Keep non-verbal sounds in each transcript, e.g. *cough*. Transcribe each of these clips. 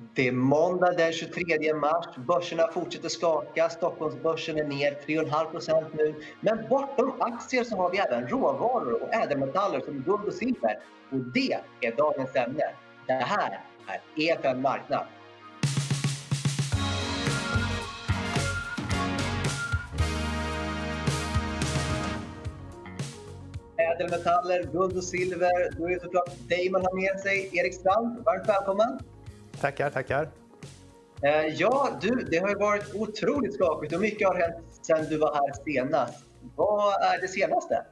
Det är måndag den 23 mars. Börserna fortsätter skaka. Stockholmsbörsen är ner 3,5% nu. Men bortom aktier så har vi även råvaror och ädelmetaller som guld och silver. Och det är dagens ämne. Det här är EFN Marknad. Ädelmetaller, guld och silver. Då är det såklart dig man har med sig. Erik Strand, varmt välkommen. Tackar, tackar. Eh, ja, du, det har ju varit otroligt skakigt och mycket har hänt sedan du var här senast. Vad är det senaste?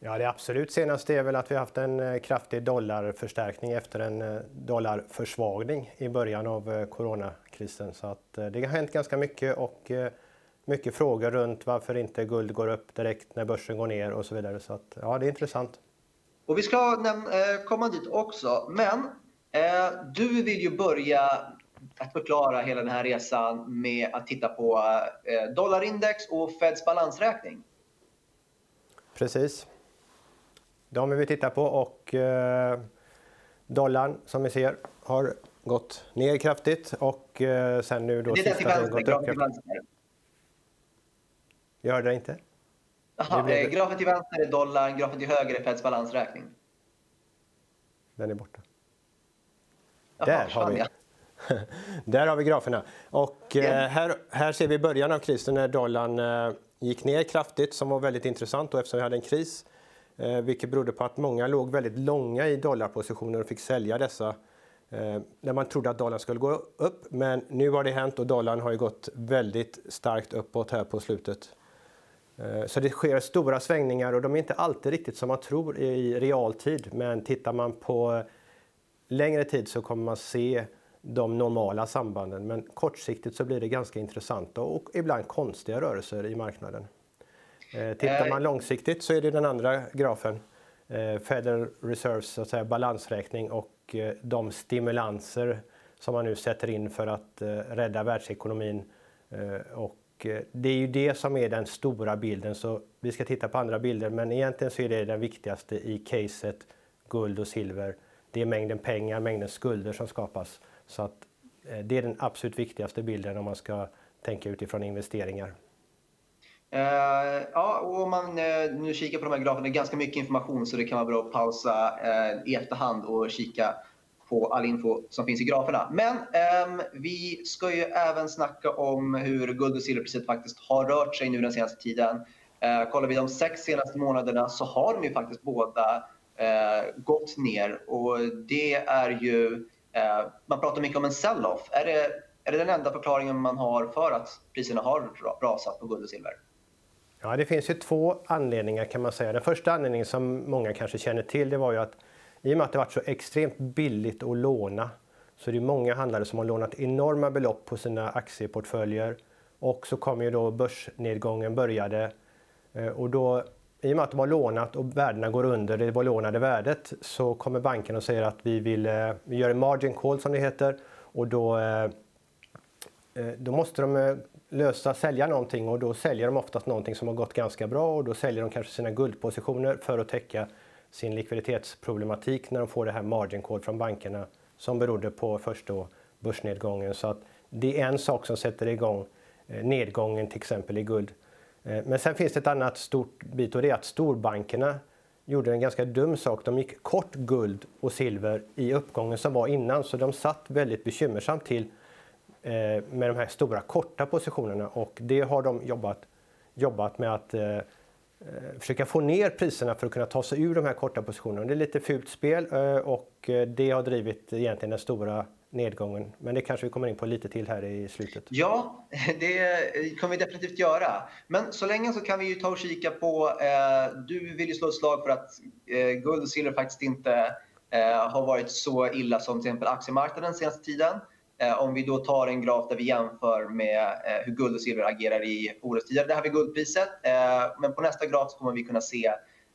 Ja, det absolut senaste är väl att vi har haft en eh, kraftig dollarförstärkning efter en eh, dollarförsvagning i början av coronakrisen. Så att det har hänt ganska mycket och mycket frågor runt varför inte guld går upp direkt när börsen går ner och så vidare. Så att, ja, det är intressant. Och vi ska komma dit också, men du vill ju börja att förklara hela den här resan med att titta på eh, dollarindex och Feds balansräkning. Precis. De vill vi titta på och eh, dollarn som vi ser har gått ner kraftigt och eh, sen nu då... Det är den till vänster, grafen till vänster. Jag hörde det inte. Aha, blev... eh, grafen till vänster är dollarn, grafen till höger är Feds balansräkning. Den är borta. Där har vi. *laughs* Där har vi graferna. Och eh, här, här ser vi början av krisen när dollarn eh, gick ner kraftigt som var väldigt intressant och eftersom vi hade en kris eh, vilket berodde på att många låg väldigt långa i dollarpositioner och fick sälja dessa när man trodde att dollarn skulle gå upp. Men nu har det hänt och dollarn har gått väldigt starkt uppåt här på slutet. Så det sker stora svängningar och de är inte alltid riktigt som man tror i realtid. Men tittar man på längre tid så kommer man se de normala sambanden. Men kortsiktigt så blir det ganska intressanta och ibland konstiga rörelser i marknaden. Eh, tittar man eh. långsiktigt så är det den andra grafen. Eh, Federal Reserves så att säga, balansräkning och de stimulanser som man nu sätter in för att rädda världsekonomin. Och det är ju det som är den stora bilden. Så vi ska titta på andra bilder, men egentligen så är det den viktigaste i caset guld och silver det är mängden pengar, mängden skulder som skapas. Så att, eh, det är den absolut viktigaste bilden om man ska tänka utifrån investeringar. Uh, ja, och om man uh, nu kikar på de här graferna, det är ganska mycket information så det kan vara bra att pausa uh, i efterhand och kika på all info som finns i graferna. Men um, vi ska ju även snacka om hur guld och silverpriset faktiskt har rört sig nu den senaste tiden. Uh, kollar vi de sex senaste månaderna så har de ju faktiskt båda Eh, gått ner och det är ju, eh, man pratar mycket om en sell-off. Är det, är det den enda förklaringen man har för att priserna har rasat på guld och silver? Ja, det finns ju två anledningar kan man säga. Den första anledningen som många kanske känner till det var ju att i och med att det varit så extremt billigt att låna så det är många handlare som har lånat enorma belopp på sina aktieportföljer och så kom ju då börsnedgången började eh, och då i och med att de har lånat och värdena går under det belånade värdet så kommer banken och säger att vi vill eh, vi gör en margin call som det heter och då, eh, eh, då måste de lösa, sälja någonting och då säljer de oftast någonting som har gått ganska bra och då säljer de kanske sina guldpositioner för att täcka sin likviditetsproblematik när de får det här margin call från bankerna som berodde på först då börsnedgången. Så att det är en sak som sätter igång nedgången till exempel i guld. Eh, men sen finns det ett annat stort bit och det är att storbankerna gjorde en ganska dum sak. De gick kort guld och silver i uppgången som var innan så de satt väldigt bekymmersamt till eh, med de här stora korta positionerna och det har de jobbat, jobbat med att eh, eh, försöka få ner priserna för att kunna ta sig ur de här korta positionerna. Det är lite fult spel och det har drivit egentligen den stora nedgången. Men det kanske vi kommer in på lite till här i slutet. Ja, det kommer vi definitivt göra. Men så länge så kan vi ju ta och kika på, eh, du vill ju slå ett slag för att eh, guld och silver faktiskt inte eh, har varit så illa som till exempel aktiemarknaden senaste tiden. Eh, om vi då tar en graf där vi jämför med eh, hur guld och silver agerar i orostider. Det här är guldpriset, eh, men på nästa graf så kommer vi kunna se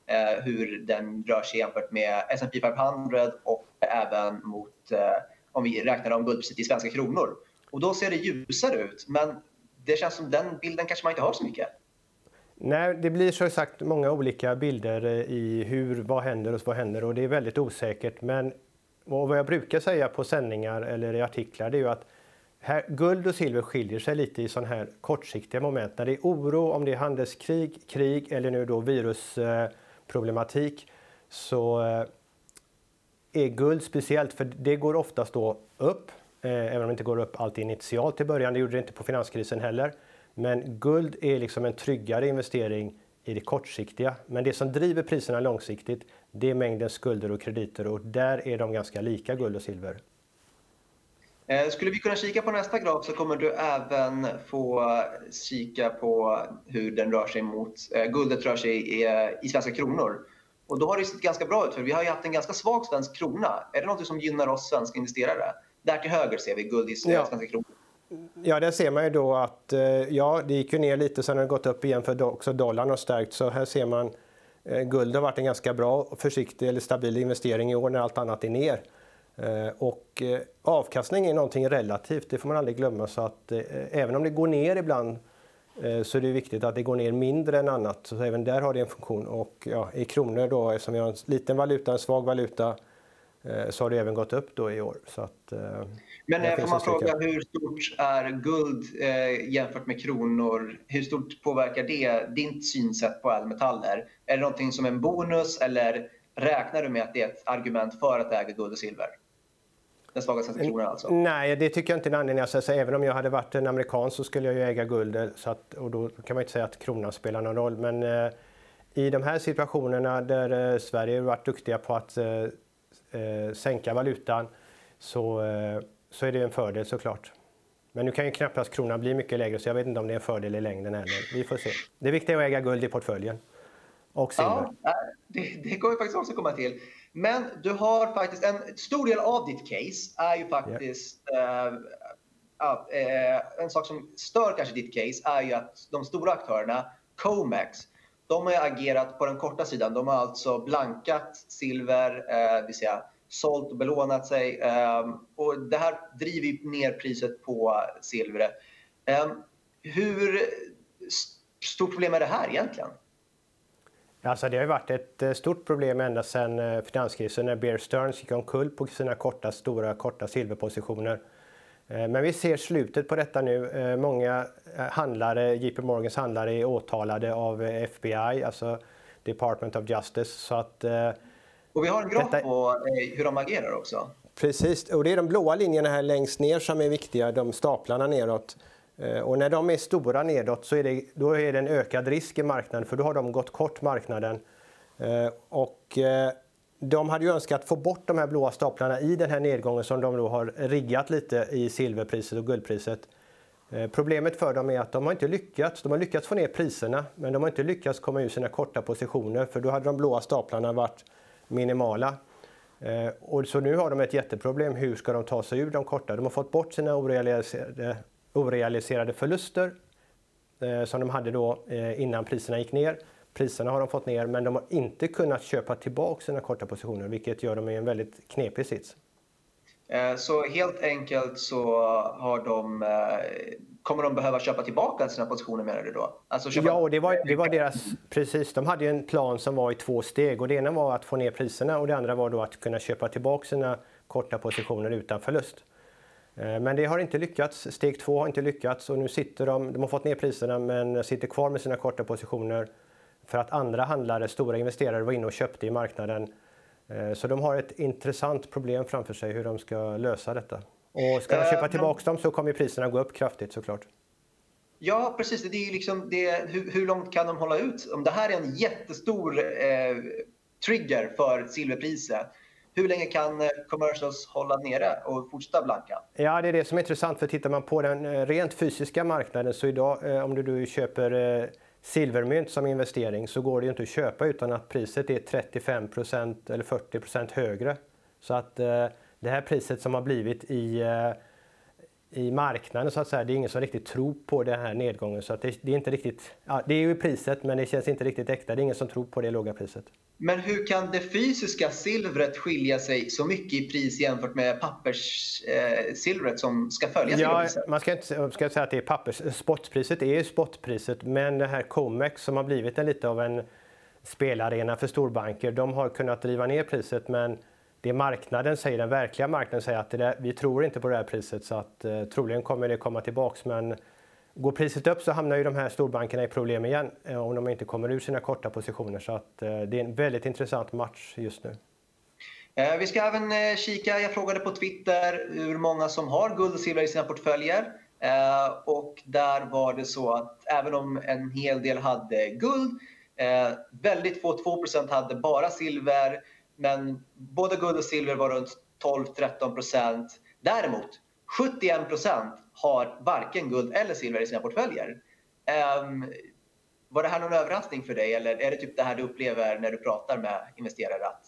eh, hur den rör sig jämfört med S&P 500 och även mot eh, om vi räknar om guldpriset i svenska kronor. Och då ser det ljusare ut, men det känns som den bilden kanske man inte har så mycket. Nej, det blir så sagt många olika bilder eh, i hur, vad händer och vad händer och det är väldigt osäkert. Men vad jag brukar säga på sändningar eller i artiklar det är ju att här, guld och silver skiljer sig lite i sådana här kortsiktiga moment. När det är oro, om det är handelskrig, krig eller nu då virusproblematik så eh, är guld speciellt för det går oftast då upp, eh, även om det inte går upp alltid initialt i början. Det gjorde det inte på finanskrisen heller. Men guld är liksom en tryggare investering i det kortsiktiga. Men det som driver priserna långsiktigt, det är mängden skulder och krediter och där är de ganska lika guld och silver. Eh, skulle vi kunna kika på nästa graf så kommer du även få kika på hur den rör sig mot, eh, guldet rör sig i, eh, i svenska kronor. Och då har det sett ganska bra ut för vi har haft en ganska svag svensk krona. Är det något som gynnar oss svenska investerare? Där till höger ser vi guld i svenska ja. kronor. Ja, där ser man ju då att ja, det gick ju ner lite, sen har det gått upp igen för också dollarn har stärkt. Så här ser man guld har varit en ganska bra, försiktig eller stabil investering i år när allt annat är ner. Eh, och eh, avkastning är någonting relativt, det får man aldrig glömma. Så att eh, även om det går ner ibland så är det viktigt att det går ner mindre än annat. Så även där har det en funktion. Och ja, i kronor då, eftersom vi har en liten valuta, en svag valuta, så har det även gått upp då i år. Så att, Men får man fråga hur stort är guld jämfört med kronor? Hur stort påverkar det ditt synsätt på ädelmetaller? Är det någonting som en bonus eller räknar du med att det är ett argument för att äga guld och silver? Den svaga svenska kronan alltså? Nej, det tycker jag inte är en anledning. Alltså, även om jag hade varit en amerikan så skulle jag ju äga guld. Eh, så att, och då kan man inte säga att kronan spelar någon roll. Men eh, i de här situationerna där eh, Sverige har varit duktiga på att eh, eh sänka valutan så, eh, så är det en fördel såklart. Men nu kan ju knappast kronan bli mycket lägre så jag vet inte om det är en fördel i längden heller. Vi får se. Det viktiga är att äga guld i portföljen. Och silver. Ja, det, det kommer vi faktiskt också komma till. Men du har faktiskt en stor del av ditt case är ju faktiskt yeah. äh, äh, en sak som stör kanske ditt case är ju att de stora aktörerna Comex de har agerat på den korta sidan. De har alltså blankat silver, äh, det vill säga sålt och belånat sig. Äh, och det här driver ner priset på silvret. Äh, hur stort problem är det här egentligen? Alltså det har varit ett eh, stort problem ända sedan eh, finanskrisen när Bear Stearns gick omkull på sina korta, stora, korta silverpositioner. Eh, men vi ser slutet på detta nu. Många handlare, JP Morgans handlare är åtalade av FBI, alltså Department of Justice. Så att, och vi har en graf detta... på hur de agerar också. Precis, och det är de blåa linjerna här längst ner som är viktiga, de staplarna neråt. Eh, och när de är stora nedåt så är det, då är det en ökad risk i marknaden för då har de gått kort marknaden. Eh, och eh, de hade ju önskat få bort de här blåa staplarna i den här nedgången som de då har riggat lite i silverpriset och guldpriset. Problemet för dem är att de har inte lyckats. De har lyckats få ner priserna men de har inte lyckats komma ur sina korta positioner för då hade de blåa staplarna varit minimala. Och så nu har de ett jätteproblem. Hur ska de ta sig ur de korta? De har fått bort sina orealiserade orealiserade förluster eh, som de hade då eh, innan priserna gick ner. Priserna har de fått ner, men de har inte kunnat köpa tillbaka sina korta positioner, vilket gör dem i en väldigt knepig sits. Eh, så helt enkelt så har de, kommer de behöva köpa tillbaka sina positioner menar du då? Alltså köpa... Ja, och det var, det var deras, precis. De hade en plan som var i två steg och det ena var att få ner priserna och det andra var då att kunna köpa tillbaka sina korta positioner utan förlust. Eh, men det har inte lyckats. Steg två har inte lyckats och nu sitter de, de har fått ner priserna men sitter kvar med sina korta positioner för att andra handlare, stora investerare var inne och köpte i marknaden. Eh, så de har ett intressant problem framför sig hur de ska lösa detta. Och ska de köpa tillbaka dem så kommer priserna gå upp kraftigt såklart. Ja, precis. Det är liksom det, hur, hur, långt kan de hålla ut? Om det här är en jättestor eh, trigger för silverpriset hur länge kan eh, commercials hålla nere och fortsätta blanka? Ja, det är det som är intressant. För tittar man på den eh, rent fysiska marknaden så idag, eh, om du köper silvermynt som investering så går det inte att köpa utan att priset är 35% eller 40% högre. Så att det här priset som har blivit i i marknaden så att säga. Det är ingen som riktigt tror på den här nedgången. Så att det, det, är inte riktigt, ja, det är ju priset men det känns inte riktigt äkta. Det är ingen som tror på det låga priset. Men hur kan det fysiska silvret skilja sig så mycket i pris jämfört med papperssilvret eh, som ska följa ja, Man ska inte ska säga att det är pappers. Spotpriset är ju spotpriset men det här Comex som har blivit en lite av en spelarena för storbanker. De har kunnat driva ner priset men det marknaden säger, den verkliga marknaden säger att där, vi tror inte på det här priset så att eh, troligen kommer det komma tillbaks. Men går priset upp så hamnar ju de här storbankerna i problem igen eh, om de inte kommer ur sina korta positioner. Så att eh, det är en väldigt intressant match just nu. Eh, vi ska även eh, kika, jag frågade på Twitter hur många som har guld och silver i sina portföljer. Eh, och där var det så att även om en hel del hade guld, eh, väldigt få, 2 hade bara silver, men både guld och silver var runt 12-13% Däremot 71% har varken guld eller silver i sina portföljer. Ehm, var det här någon överraskning för dig eller är det typ det här du upplever när du pratar med investerare? Att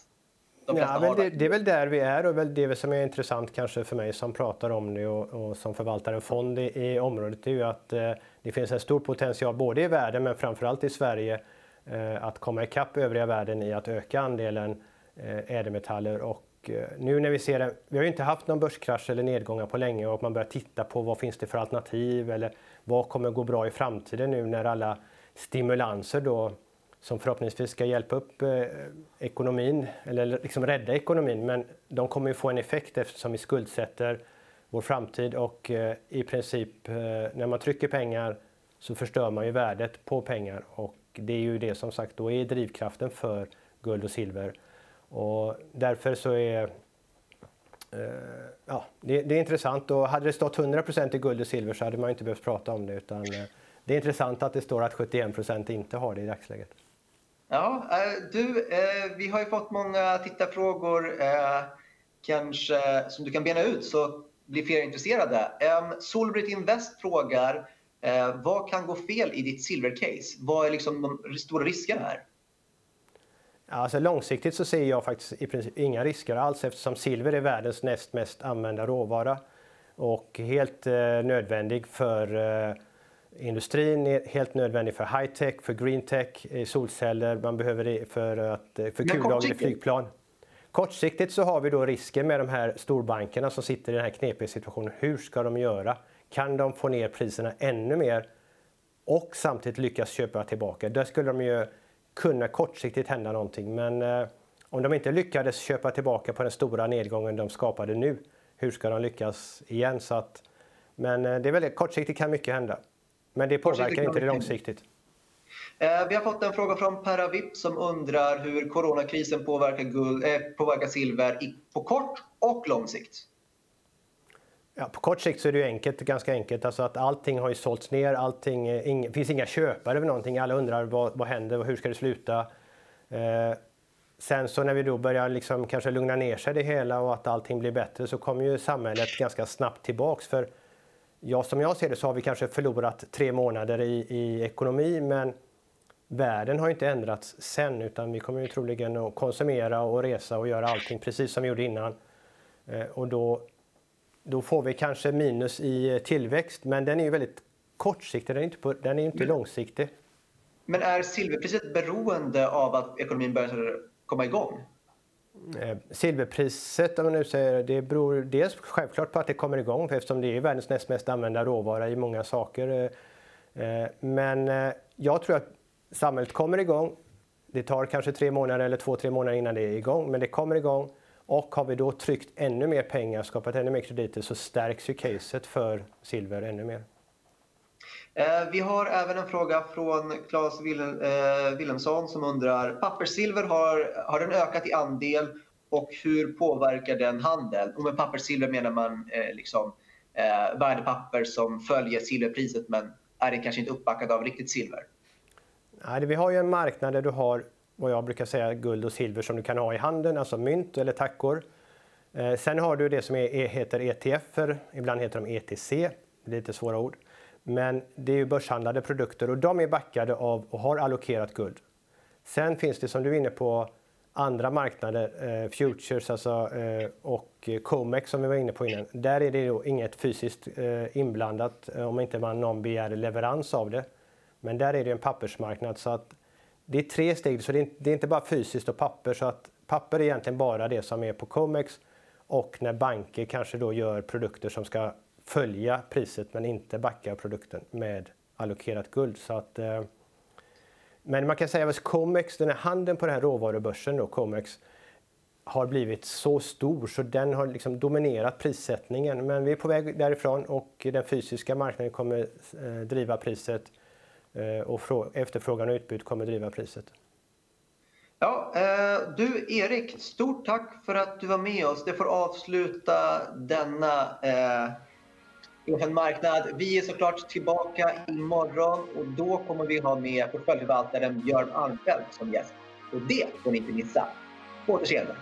de ja, men det, det, är väl där vi är och väl det som är intressant kanske för mig som pratar om det och, och som förvaltar en fond i, i området är ju att eh, det finns en stor potential både i världen men framförallt i Sverige eh, att komma ikapp övriga världen i att öka andelen Eh, ädelmetaller och eh, nu när vi ser det, vi har ju inte haft någon börskrasch eller nedgångar på länge och man börjar titta på vad finns det för alternativ eller vad kommer gå bra i framtiden nu när alla stimulanser då som förhoppningsvis ska hjälpa upp eh, ekonomin eller liksom rädda ekonomin. Men de kommer ju få en effekt eftersom vi skuldsätter vår framtid och i princip när man trycker pengar så förstör man ju värdet på pengar och det är ju det som sagt då är drivkraften för guld och silver. Och därför så är eh, ja, det, det, är intressant och hade det stått 100% i guld och silver så hade man inte behövt prata om det utan eh, det är intressant att det står att 71% inte har det i dagsläget. Ja, eh, du, eh, vi har ju fått många tittarfrågor eh, kanske som du kan bena ut så blir fler intresserade. Solbrit Invest frågar vad kan gå fel i ditt silvercase? Vad är liksom de stora riskerna här? Alltså långsiktigt så ser jag faktiskt i princip inga risker alls eftersom silver är världens näst mest använda råvara och helt nödvändig för Industrin är helt nödvändig för high-tech, för green-tech, solceller, man behöver det för, att, för kullager flygplan. Kortsiktigt så har vi då risken med de här storbankerna som sitter i den här knepiga situationen. Hur ska de göra? Kan de få ner priserna ännu mer och samtidigt lyckas köpa tillbaka? Där skulle de ju kunna kortsiktigt hända någonting. Men eh, om de inte lyckades köpa tillbaka på den stora nedgången de skapade nu, hur ska de lyckas igen? Så att, men eh, det är väldigt kortsiktigt kan mycket hända. Men det påverkar inte det långsiktigt. Eh, vi har fått en fråga från Perra Vipp som undrar hur coronakrisen påverkar, guld, eh, påverkar silver på kort och lång sikt. Ja, på kort sikt så är det enkelt, ganska enkelt. Alltså att allting har ju sålts ner, allting, eh, det finns inga köpare för någonting. Alla undrar vad, vad händer och hur ska det sluta? Eh, sen så när vi då börjar liksom kanske lugna ner sig det hela och att allting blir bättre så kommer ju samhället ganska snabbt tillbaks. För ja, som jag ser det så har vi kanske förlorat tre månader i, i ekonomi men världen har inte ändrats sen utan vi kommer ju troligen att konsumera och resa och göra allting precis som vi gjorde innan. Eh, och då, då får vi kanske minus i tillväxt men den är ju väldigt kortsiktig, den är inte, på, den är inte men, långsiktig. Men är silverpriset beroende av att ekonomin börjar komma igång? Eh, silverpriset, om man nu säger det, beror dels självklart på att det kommer igång eftersom det är världens näst mest använda råvara i många saker. Eh, eh, men jag tror att samhället kommer igång. Det tar kanske tre månader eller två, tre månader innan det är igång, men det kommer igång. Och har vi då tryckt ännu mer pengar, skapat ännu mer krediter, så stärks ju caset för silver ännu mer. Eh, vi har även en fråga från Claes Wilhelmsson eh, som undrar papperssilver har, har den ökat i andel och hur påverkar den handeln? Och med papperssilver menar man eh, liksom, eh, värdepapper som följer silverpriset men är det kanske inte uppbackat av riktigt silver. Nej, vi har ju en marknad där du har vad jag brukar säga guld och silver som du kan ha i handen, alltså mynt eller tackor. Eh, sen har du det som är, heter ETF, ibland heter de ETC, det är lite svåra ord. Men det är ju börshandlade produkter och de är backade av och har allokerat guld. Sen finns det som du är inne på andra marknader, eh, futures alltså, eh, och Comex som vi var inne på innan. Där är det då inget fysiskt eh, inblandat eh, om inte man någon begär leverans av det. Men där är det en pappersmarknad så att det är tre steg, så det är, det är inte bara fysiskt och papper. Så att papper är egentligen bara det som är på Comex och när banker kanske då gör produkter som ska följa priset men inte backa produkten med allokerat guld. Så att, eh, men man kan säga att Comex, den här handeln på den här råvarubörsen då, Comex, har blivit så stor så den har liksom dominerat prissättningen. Men vi är på väg därifrån och den fysiska marknaden kommer eh, driva priset Eh, och efterfrågan och utbud kommer driva priset. Ja, eh, du Erik, stort tack för att du var med oss. Det får avsluta denna eh, marknad. Vi är såklart tillbaka imorgon och då kommer vi ha med portföljförvaltaren Björn Arnfeldt som gäst. Och det får ni inte missa. På återseende!